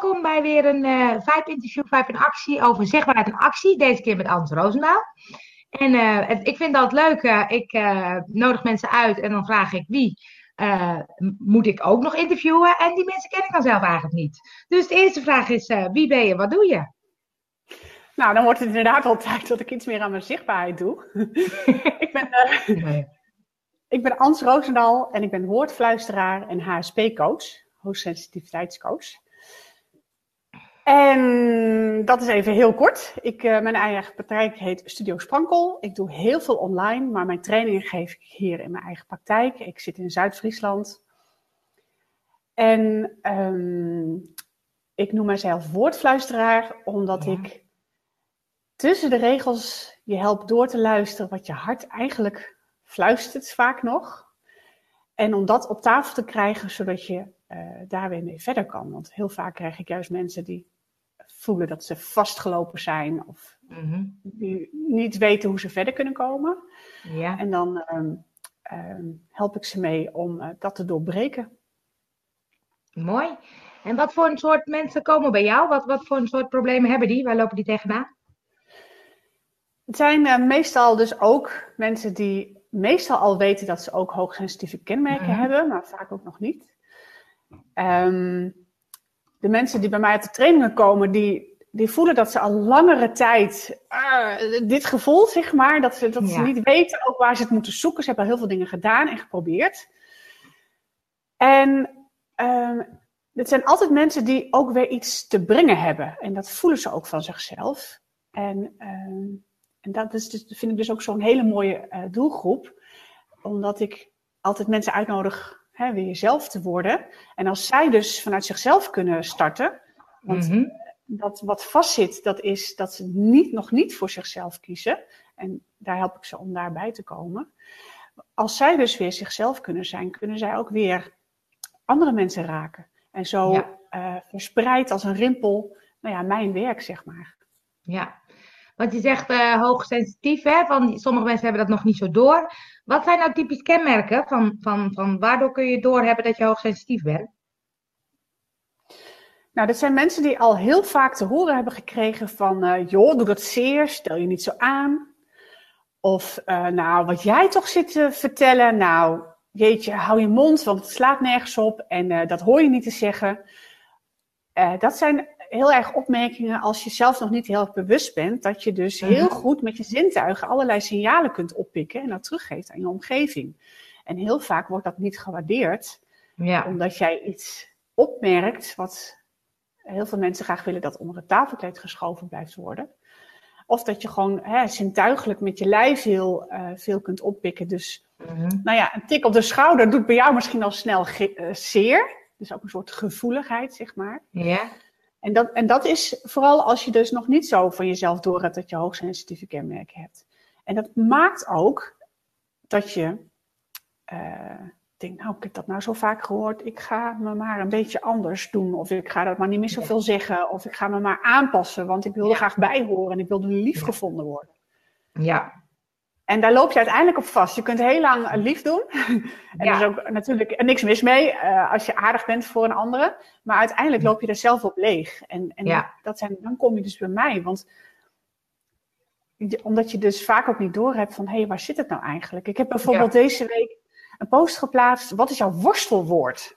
welkom bij weer een uh, vijf interview, vijf in actie over zichtbaarheid en actie. Deze keer met Ans Roosendaal. En uh, ik vind dat leuk. Uh, ik nodig mensen uit en dan vraag ik wie moet ik ook nog interviewen. En die mensen ken ik dan zelf eigenlijk niet. Dus de eerste vraag is, wie ben je, wat doe je? Nou, dan wordt het inderdaad wel tijd dat ik iets meer aan mijn zichtbaarheid doe. ik ben... Nee. Ik ben Ans Roosendaal en ik ben woordfluisteraar en HSP-coach, hoogsensitiviteitscoach. En dat is even heel kort. Ik, uh, mijn eigen praktijk heet Studio Sprankel. Ik doe heel veel online, maar mijn trainingen geef ik hier in mijn eigen praktijk. Ik zit in Zuid-Friesland. En um, ik noem mezelf woordfluisteraar, omdat ja. ik tussen de regels je help door te luisteren wat je hart eigenlijk fluistert vaak nog. En om dat op tafel te krijgen, zodat je uh, daar weer mee verder kan. Want heel vaak krijg ik juist mensen die voelen dat ze vastgelopen zijn of die niet weten hoe ze verder kunnen komen. Ja. En dan um, um, help ik ze mee om uh, dat te doorbreken. Mooi. En wat voor een soort mensen komen bij jou? Wat, wat voor een soort problemen hebben die? Waar lopen die tegenaan? Het zijn uh, meestal dus ook mensen die meestal al weten dat ze ook hoogsensitieve kenmerken mhm. hebben, maar vaak ook nog niet. Um, de mensen die bij mij uit de trainingen komen, die, die voelen dat ze al langere tijd uh, dit gevoel, zeg maar, dat ze, dat ze niet weten ook waar ze het moeten zoeken. Ze hebben al heel veel dingen gedaan en geprobeerd. En um, het zijn altijd mensen die ook weer iets te brengen hebben. En dat voelen ze ook van zichzelf. En um, en dat is dus, vind ik dus ook zo'n hele mooie uh, doelgroep. Omdat ik altijd mensen uitnodig hè, weer jezelf te worden. En als zij dus vanuit zichzelf kunnen starten. Want mm-hmm. dat wat vastzit, dat is dat ze niet, nog niet voor zichzelf kiezen. En daar help ik ze om daarbij te komen. Als zij dus weer zichzelf kunnen zijn, kunnen zij ook weer andere mensen raken. En zo ja. uh, verspreid als een rimpel, nou ja, mijn werk, zeg maar. Ja, want je zegt uh, hoogsensitief, hè? Van, sommige mensen hebben dat nog niet zo door. Wat zijn nou typisch kenmerken van, van, van waardoor kun je doorhebben dat je hoogsensitief bent? Nou, dat zijn mensen die al heel vaak te horen hebben gekregen van, uh, joh, doe dat zeer, stel je niet zo aan. Of, uh, nou, wat jij toch zit te vertellen, nou, jeetje, hou je mond, want het slaat nergens op en dat hoor je niet te zeggen. dat zijn heel erg opmerkingen als je zelf nog niet heel erg bewust bent. Dat je dus heel mhm. goed met je zintuigen allerlei signalen kunt oppikken en dat teruggeeft aan je omgeving. En heel vaak wordt dat niet gewaardeerd. Ja. Omdat jij iets opmerkt wat heel veel mensen graag willen dat onder het tafelkleed geschoven blijft worden. Of dat je gewoon hè, zintuigelijk met je lijf heel uh, veel kunt oppikken. Dus mm nou ja, een tik op de schouder doet bij jou misschien al snel uh, zeer. Dus ook een soort gevoeligheid, zeg maar. Ja. En dat, en dat is vooral als je dus nog niet zo van jezelf door hebt dat je hoogsensitieve kenmerken hebt. En dat maakt ook dat je uh, denkt, nou, ik heb dat nou zo vaak gehoord, ik ga me maar een beetje anders doen. Of ik ga dat maar niet meer zoveel zeggen. Of ik ga me maar aanpassen, want ik wil er graag bij horen en ik wil lief gevonden worden. Ja, en daar loop je uiteindelijk op vast. Je kunt heel lang lief doen. en er is ook natuurlijk niks mis mee uh, als je aardig bent voor een andere. Maar uiteindelijk loop je er zelf op leeg. En, en ja. dat zijn, dan kom je dus bij mij. Want omdat je dus vaak ook niet doorhebt van... hé, hey, waar zit het nou eigenlijk? Ik heb bijvoorbeeld ja. deze week een post geplaatst. Wat is jouw worstelwoord?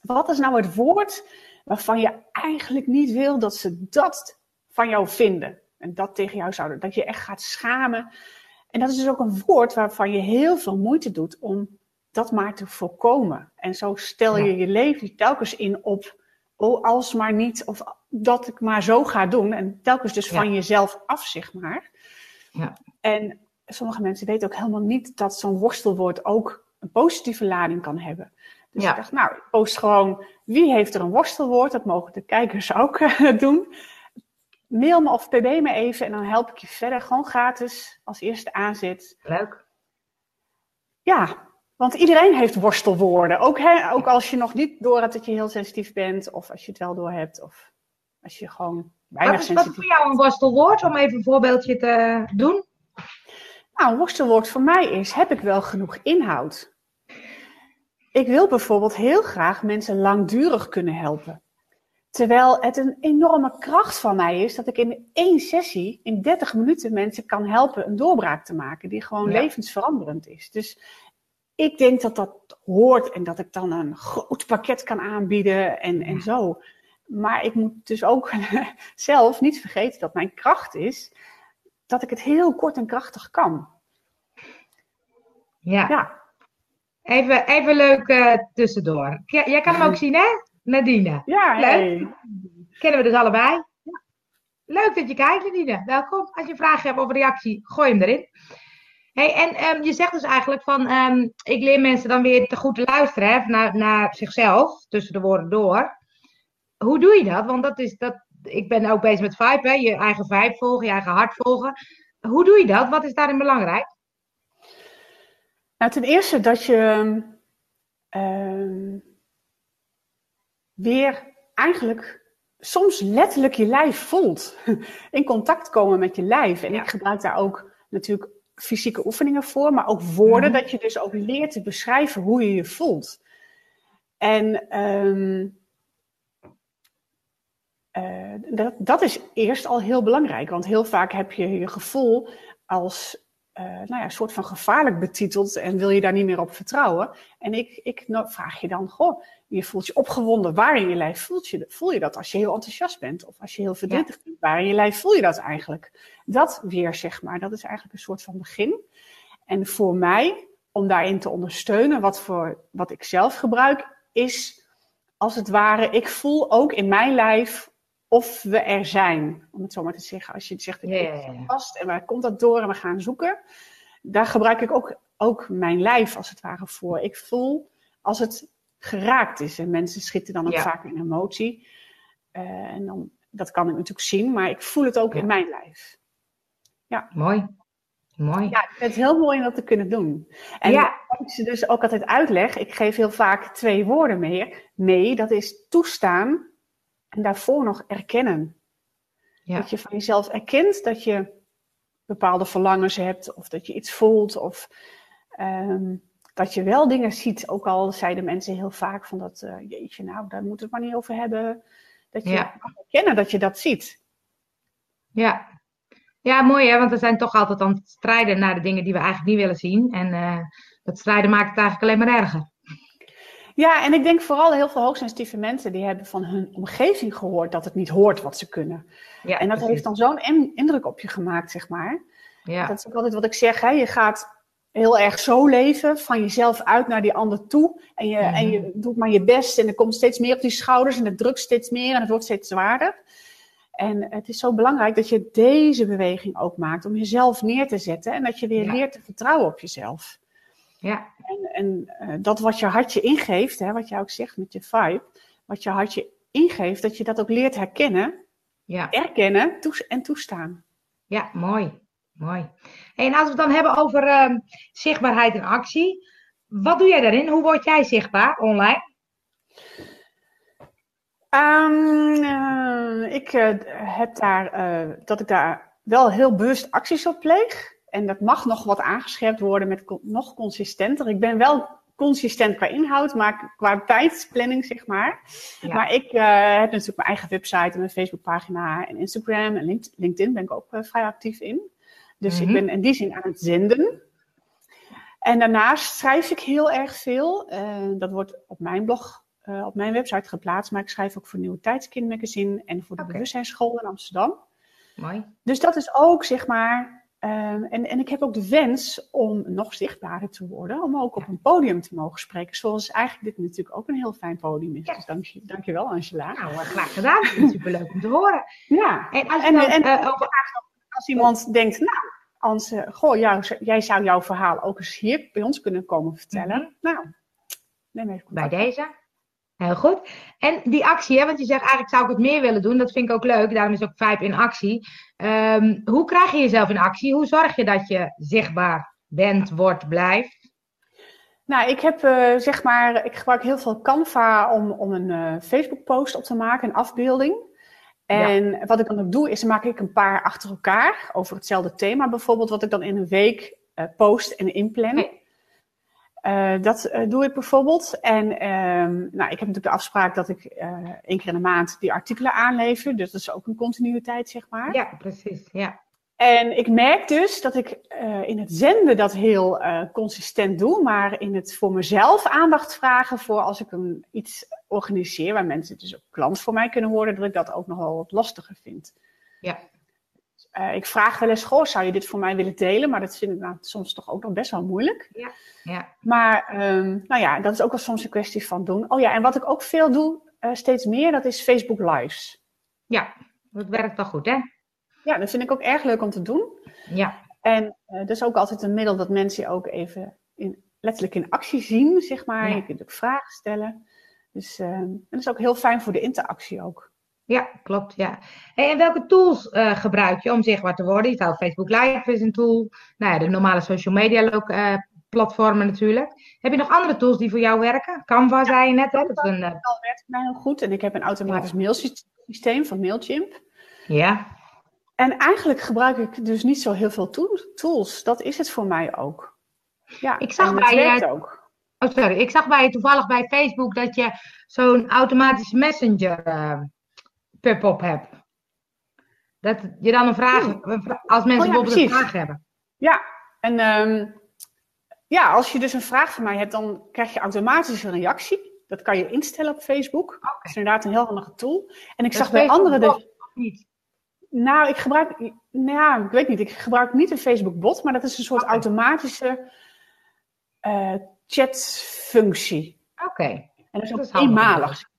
Wat is nou het woord waarvan je eigenlijk niet wil dat ze dat van jou vinden? En dat tegen jou zouden. Dat je echt gaat schamen en dat is dus ook een woord waarvan je heel veel moeite doet om dat maar te voorkomen. En zo stel je je leven telkens in op, oh, als maar niet, of dat ik maar zo ga doen. En telkens dus van jezelf af, zeg maar. Ja. En sommige mensen weten ook helemaal niet dat zo'n worstelwoord ook een positieve lading kan hebben. Dus ik dacht, nou, ik post gewoon, wie heeft er een worstelwoord? Dat mogen de kijkers ook doen mail me of pb me even en dan help ik je verder. Gewoon gratis als eerste aanzet. Leuk. Ja, want iedereen heeft worstelwoorden. Ook, hè, ook als je nog niet door hebt dat je heel sensitief bent. Of als je het wel door hebt. Of als je gewoon weinig wat is, Wat is voor jou een worstelwoord? Om even een voorbeeldje te doen. Nou, een worstelwoord voor mij is, heb ik wel genoeg inhoud? Ik wil bijvoorbeeld heel graag mensen langdurig kunnen helpen. Terwijl het een enorme kracht van mij is dat ik in één sessie, in 30 minuten, mensen kan helpen een doorbraak te maken die gewoon levensveranderend is. Dus ik denk dat dat hoort en dat ik dan een groot pakket kan aanbieden en, en zo. Maar ik moet dus ook zelf niet vergeten dat mijn kracht is dat ik het heel kort en krachtig kan. Ja. ja. Even, even leuk uh, tussendoor. Jij kan hem ook zien, hè? Nadine. Ja, leuk. Kennen we dus allebei. Ja. Leuk dat je kijkt, Nadine. Welkom. Als je een vraag hebt of een reactie, gooi hem erin. Hey, en um, je zegt dus eigenlijk van, um, ik leer mensen dan weer te goed te luisteren hè, naar, naar zichzelf, tussen de woorden door. Hoe doe je dat? Want dat is, dat, ik ben ook bezig met vibe, hè, je eigen vibe volgen, je eigen hart volgen. Hoe doe je dat? Wat is daarin belangrijk? Nou, ten eerste dat je um, weer eigenlijk soms letterlijk je lijf voelt. In contact komen met je lijf. En ik gebruik daar ook natuurlijk fysieke oefeningen voor, maar ook woorden, mhm. dat je dus ook leert te beschrijven hoe je je voelt. En um, uh, dat, dat is eerst al heel belangrijk, want heel vaak heb je je gevoel als uh, nou ja, een soort van gevaarlijk betiteld en wil je daar niet meer op vertrouwen. En ik, ik nou, vraag je dan, goh, je voelt je opgewonden, waar in je lijf voelt je, voel je dat als je heel enthousiast bent of als je heel verdrietig bent, waar in je lijf voel je dat eigenlijk? Dat weer, zeg maar, dat is eigenlijk een soort van begin. En voor mij, om daarin te ondersteunen, wat, voor, wat ik zelf gebruik, is als het ware, ik voel ook in mijn lijf of we er zijn. Om het zo maar te zeggen. Als je zegt, ik yeah. vast en waar komt dat door en we gaan zoeken. Daar gebruik ik ook, ook mijn lijf als het ware voor. Ik voel als het geraakt is. En mensen schieten dan ook vaak in emotie. Uh, en dan, dat kan ik natuurlijk zien, maar ik voel het ook in mijn lijf. Ja. Mooi. Mooi. Ja, het is heel mooi om dat te kunnen doen. En ja. wat ik ze dus ook altijd uitleg, ik geef heel vaak twee woorden mee. mee dat is toestaan en daarvoor nog erkennen. Ja. Dat je van jezelf erkent dat je bepaalde verlangens hebt, of dat je iets voelt, of um, dat je wel dingen ziet. Ook al zeiden mensen heel vaak van dat, uh, jeetje, nou, daar moeten we het maar niet over hebben. Dat je ja. erkennen dat je dat ziet. Ja. ja, mooi hè, want we zijn toch altijd aan het strijden naar de dingen die we eigenlijk niet willen zien. En uh, dat strijden maakt het eigenlijk alleen maar erger. Ja, en ik denk vooral heel veel hoogsensitieve mensen die hebben van hun omgeving gehoord dat het niet hoort wat ze kunnen. Ja, en dat heeft dan zo'n indruk op je gemaakt, zeg maar. Ja. Dat is ook altijd wat ik zeg, hè? je gaat heel erg zo leven, van jezelf uit naar die ander toe. En je, en je mhm. doet maar je best en er komt steeds meer op die schouders en het drukt steeds meer en het wordt steeds zwaarder. En het is zo belangrijk dat je deze beweging ook maakt om jezelf neer te zetten en dat je weer leert te vertrouwen op jezelf. Ja. En, en uh, dat wat je hartje ingeeft, hè, wat jij ook zegt met je vibe, wat je hartje ingeeft, dat je dat ook leert herkennen, ja. erkennen toes en toestaan. Ja, mooi. Mooi. en als we het dan hebben over uh, zichtbaarheid en actie, wat doe jij daarin? Hoe word jij zichtbaar online? Um, uh, ik uh, heb daar dat ik daar wel heel bewust acties op pleeg. En dat mag nog wat aangescherpt worden met nog consistenter. Ik ben wel consistent qua inhoud, maar qua tijdsplanning, zeg maar. Maar ik uh, heb natuurlijk mijn eigen website en mijn Facebookpagina en Instagram en LinkedIn ben ik ook uh, vrij actief in. Dus ik mhm. ben in die zin aan het zenden. En daarnaast schrijf ik heel erg veel. Uh, dat wordt op mijn blog, op mijn website geplaatst, maar ik schrijf ook voor Nieuwe Tijdskind Magazine en voor de okay. Bewustzijnsschool in Amsterdam. Mooi. Dus dat is ook, zeg maar, Um, en, en ik heb ook de wens om nog zichtbaarder te worden, om ook op een podium te mogen spreken. Zoals eigenlijk dit natuurlijk ook een heel fijn podium is. Ja. Dus dank je, dankjewel Angela. Nou, graag gedaan. Superleuk om te horen. Ja, en als, en, en, uh, over... als iemand denkt, nou, Ans, uh, goh, jou, jij zou jouw verhaal ook eens hier bij ons kunnen komen vertellen. Mm -hmm. Nou, neem even contact. Bij deze. Heel goed. En die actie, hè, want je zegt eigenlijk zou ik het meer willen doen. Dat vind ik ook leuk. Daarom is ook Vibe in actie. Um, hoe krijg je jezelf in actie? Hoe zorg je dat je zichtbaar bent, wordt, blijft? Nou, ik heb uh, zeg maar, ik gebruik heel veel Canva om, om een uh, Facebook post op te maken, een afbeelding. En ja. wat ik dan ook doe, is maak ik een paar achter elkaar over hetzelfde thema bijvoorbeeld, wat ik dan in een week uh, post en inplan. Uh, dat uh, doe ik bijvoorbeeld. En ehm, nou, ik heb natuurlijk de afspraak dat ik uh, één keer in de maand die artikelen aanlever. Dus dat is ook een continuïteit, zeg maar. Ja, precies. Ja. En ik merk dus dat ik in het zenden dat heel consistent doe, maar in het voor mezelf aandacht vragen voor als ik een, iets organiseer waar mensen dus ook klant voor mij kunnen worden, dat ik dat ook nogal wat lastiger vind. Ja. Uh, ik vraag wel eens, goh, zou je dit voor mij willen delen? Maar dat vind ik nou, soms toch ook nog best wel moeilijk. Ja. ja. Maar um, nou ja, dat is ook wel soms een kwestie van doen. Oh ja, en wat ik ook veel doe, uh, steeds meer, dat is Facebook Lives. Ja, dat werkt wel goed, hè? Ja, dat vind ik ook erg leuk om te doen. Ja. En uh, dat is ook altijd een middel dat mensen je ook even in, letterlijk in actie zien, zeg maar. Ja. Je kunt ook vragen stellen. Dus uh, en dat is ook heel fijn voor de interactie ook. Ja, klopt. Ja. Hey, en welke tools uh, gebruik je om zichtbaar te worden? Je zou Facebook Live is een tool. Nou ja, de normale social media uh, platformen natuurlijk. Heb je nog andere tools die voor jou werken? Canva zei je net, hè? Dat is een, uh... werkt mij heel goed. En ik heb een automatisch ja. mailsysteem van Mailchimp. Ja. En eigenlijk gebruik ik dus niet zo heel veel tools. Dat is het voor mij ook. Ja, ik zag bij je ook. Oh, sorry. Ik zag bij je toevallig bij Facebook dat je zo'n automatisch messenger pop-up heb. Dat je dan een vraag, als mensen oh, ja, bijvoorbeeld precies. een vraag hebben. Ja, en um, ja, als je dus een vraag van mij hebt, dan krijg je automatisch een reactie. Dat kan je instellen op Facebook. Okay. Dat is inderdaad een heel handige tool. En ik dat zag bij anderen dus. Niet. Nou, ik gebruik, nou, ik weet niet, ik gebruik niet een Facebook bot, maar dat is een soort okay. automatische uh, chatfunctie. Oké. Okay. En dat is ook dat is eenmalig.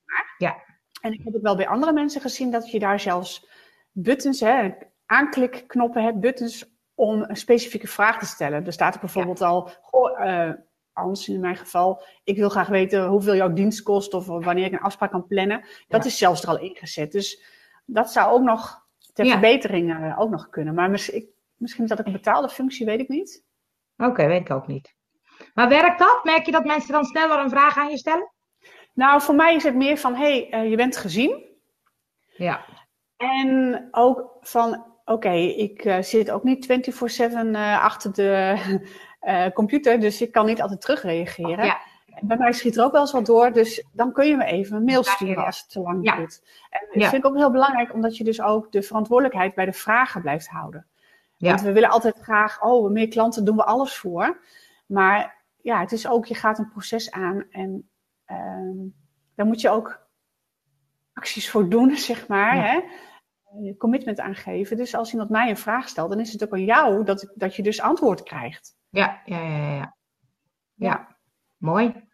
En ik heb ook wel bij andere mensen gezien dat je daar zelfs buttons, hè, aanklikknoppen hebt, buttons om een specifieke vraag te stellen. Er staat er bijvoorbeeld ja. al, goh, uh, in mijn geval, ik wil graag weten hoeveel jouw dienst kost of wanneer ik een afspraak kan plannen. Dat ja. is zelfs er al ingezet. Dus dat zou ook nog ter ja. verbetering uh, ook nog kunnen. Maar misschien, misschien is dat ook een betaalde functie, weet ik niet. Oké, okay, weet ik ook niet. Maar werkt dat? Merk je dat mensen dan sneller een vraag aan je stellen? Nou, voor mij is het meer van, hé, hey, uh, je bent gezien. Ja. En ook van, oké, okay, ik uh, zit ook niet 24-7 uh, achter de computer, dus ik kan niet altijd terugreageren. Ja. Bij mij schiet er ook wel eens wat door, dus dan kun je me even een mail sturen als het te lang ja. duurt. En dat vind ik ook heel belangrijk, omdat je dus ook de verantwoordelijkheid bij de vragen blijft houden. Want we willen altijd graag, oh, meer klanten doen we alles voor. Maar ja, het is ook, je gaat een proces aan en um, daar moet je ook acties voor doen, zeg maar. Ja. Hè? Je commitment aangeven. Dus als iemand mij een vraag stelt, dan is het ook aan jou dat, dat je dus antwoord krijgt. Ja, ja, ja, ja. Ja, ja. mooi.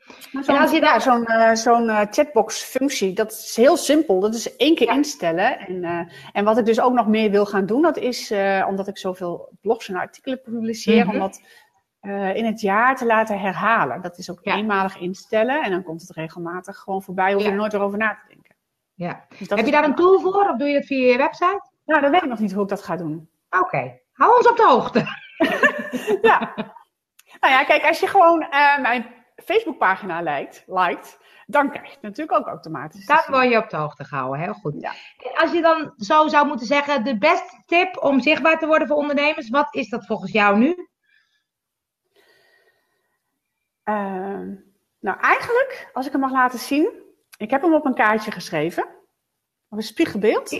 Zo'n als je daar zo'n uh, zo'n uh, chatbox-functie, dat is heel simpel. Dat is één keer ja. instellen. En, uh, en wat ik dus ook nog meer wil gaan doen, dat is omdat ik zoveel blogs en artikelen publiceer, Mhm. om dat uh, in het jaar te laten herhalen. Dat is ook Ja. eenmalig instellen en dan komt het regelmatig gewoon voorbij. Hoef je Ja. er nooit erover na te denken. ja. Dus Heb je daar een tool voor of doe je dat via je website? Nou, dan weet ik nog niet hoe ik dat ga doen. Oké, hou ons op de hoogte. ja. Nou ja, kijk, als je gewoon uh, mijn Facebookpagina liked, liked, dan krijg je het natuurlijk ook automatisch. Dat word je op de hoogte gehouden, heel goed. Ja. Als je dan zo zou moeten zeggen, de beste tip om zichtbaar te worden voor ondernemers, wat is dat volgens jou nu? Ehm, nou, eigenlijk, als ik hem mag laten zien, ik heb hem op een kaartje geschreven. Op een spiegelbeeld.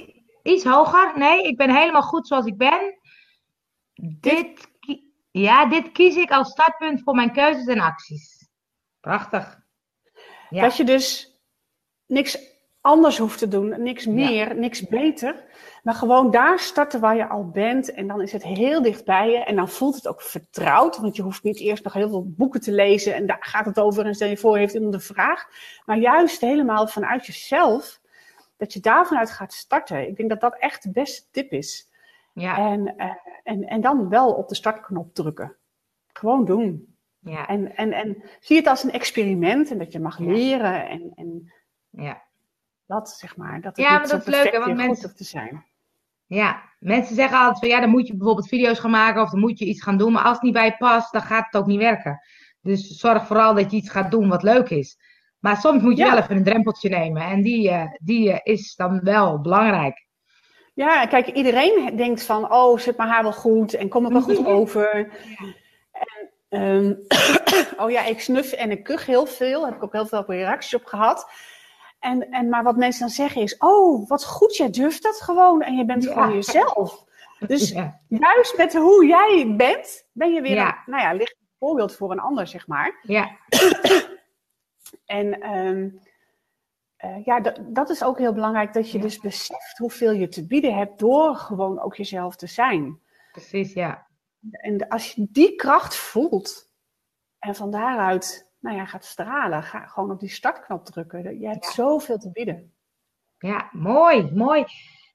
Iets hoger? Nee, ik ben helemaal goed zoals ik ben. Dit, ja, dit kies ik als startpunt voor mijn keuzes en acties. Prachtig. Ja. Dat je dus niks anders hoeft te doen, niks meer, niks beter. Maar gewoon daar starten waar je al bent. En dan is het heel dicht bij je. En dan voelt het ook vertrouwd. Want je hoeft niet eerst nog heel veel boeken te lezen. En daar gaat het over. En stel je voor, heeft iemand een vraag. Maar juist helemaal vanuit jezelf. Dat je daar vanuit gaat starten. Ik denk dat dat echt de beste tip is. Ja, En, eh, en, en dan wel op de startknop drukken. Gewoon doen. ja, En, en, en zie het als een experiment. En dat je mag leren. En, en ja. Dat, zeg maar. Dat het Ja, niet maar zo dat is leuk, hè, perfect want goed mensen- te zijn. Ja, mensen zeggen altijd van ja, dan moet je bijvoorbeeld video's gaan maken of dan moet je iets gaan doen. Maar als het niet bij je past, dan gaat het ook niet werken. Dus zorg vooral dat je iets gaat doen wat leuk is. Maar soms moet je Ja. wel even een drempeltje nemen. En die, eh, die eh, is dan wel belangrijk. Ja, kijk, iedereen denkt van, oh, zit mijn haar wel goed en kom ik wel goed Mhm. over. En, ehm, oh ja, ik snuf en ik kuch heel veel. Heb ik ook heel veel reacties op gehad. En, en, maar wat mensen dan zeggen is, oh, wat goed, jij durft dat gewoon. En je bent gewoon jezelf. Dus juist met hoe jij bent, ben je weer, een, nou ja, een voorbeeld voor een ander, zeg maar. Ja. en ehm, uh, ja, dat is ook heel belangrijk dat je dus beseft hoeveel je te bieden hebt door gewoon ook jezelf te zijn. Precies, ja. En als je die kracht voelt en van daaruit nou ja, gaat stralen, ga gewoon op die startknop drukken. Je hebt zoveel te bieden. Ja, mooi, mooi.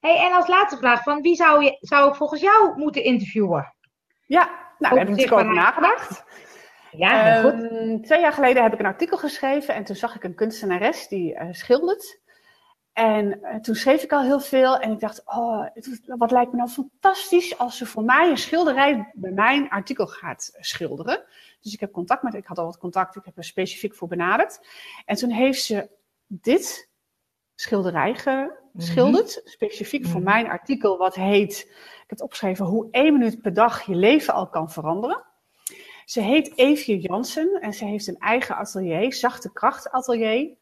Hey, en als laatste vraag, van wie zou, je, zou ik volgens jou moeten interviewen? Ja, nou, daar heb ik natuurlijk over nagedacht. Ja, goed. Ehm, twee jaar geleden heb ik een artikel geschreven en toen zag ik een kunstenares die uh, schildert. En uh, toen schreef ik al heel veel en ik dacht, oh, wat lijkt me nou fantastisch als ze voor mij een schilderij bij mijn artikel gaat schilderen. Dus ik heb contact met, ik had al wat contact, ik heb er specifiek voor benaderd. En toen heeft ze dit schilderij geschilderd, mhm. specifiek voor mhm. mijn artikel, wat heet, ik heb het opgeschreven, hoe één minuut per dag je leven al kan veranderen. Ze heet Evie Jansen en ze heeft een eigen atelier, Zachte Kracht Atelier.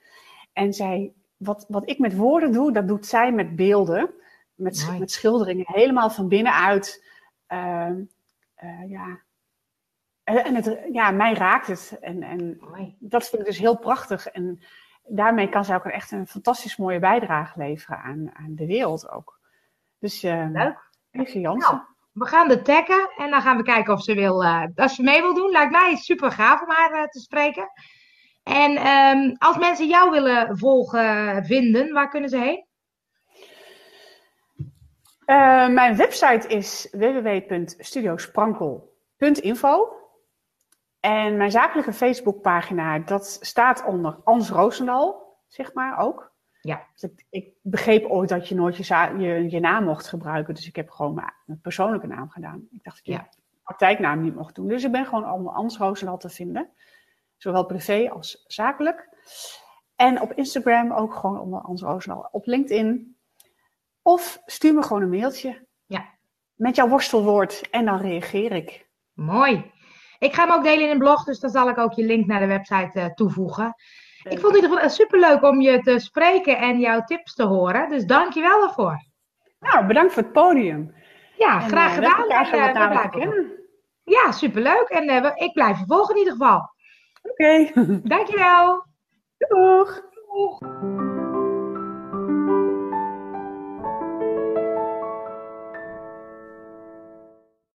En zij, wat, wat ik met woorden doe, dat doet zij met beelden, met, met schilderingen, helemaal van binnenuit. Uh, uh, ja. En het, ja, mij raakt het. En, en dat vind ik dus heel prachtig. En daarmee kan zij ook echt een fantastisch mooie bijdrage leveren aan, aan de wereld ook. Dus uh, Leuk. Jansen. Nou, we gaan de taggen en dan gaan we kijken of ze, wil, uh, als ze mee wil doen. Lijkt mij super gaaf om haar te spreken. En um, als mensen jou willen volgen, vinden, waar kunnen ze heen? Uh, mijn website is www.studiosprankel.info. En mijn zakelijke Facebookpagina, dat staat onder Ans Roosendal, zeg maar ook. Ja. Dus ik, ik, begreep ooit dat je nooit je, je, je, naam mocht gebruiken. Dus ik heb gewoon mijn, persoonlijke naam gedaan. Ik dacht dat ik ja. praktijknaam niet mocht doen. Dus ik ben gewoon allemaal Ans Roosendaal te vinden. Zowel privé als zakelijk. En op Instagram ook gewoon onder Ans Roosendaal. Op LinkedIn. Of stuur me gewoon een mailtje. Ja. Met jouw worstelwoord. En dan reageer ik. Mooi. Ik ga hem ook delen in een blog. Dus dan zal ik ook je link naar de website uh, toevoegen. Ik vond het in ieder geval superleuk om je te spreken en jouw tips te horen. Dus dank je wel daarvoor. Nou, bedankt voor het podium. Ja, graag en, uh, gedaan. En, uh, kennen. Ja, superleuk. En uh, ik blijf je volgen in ieder geval. Oké. Okay. Dankjewel. Doeg. Doeg.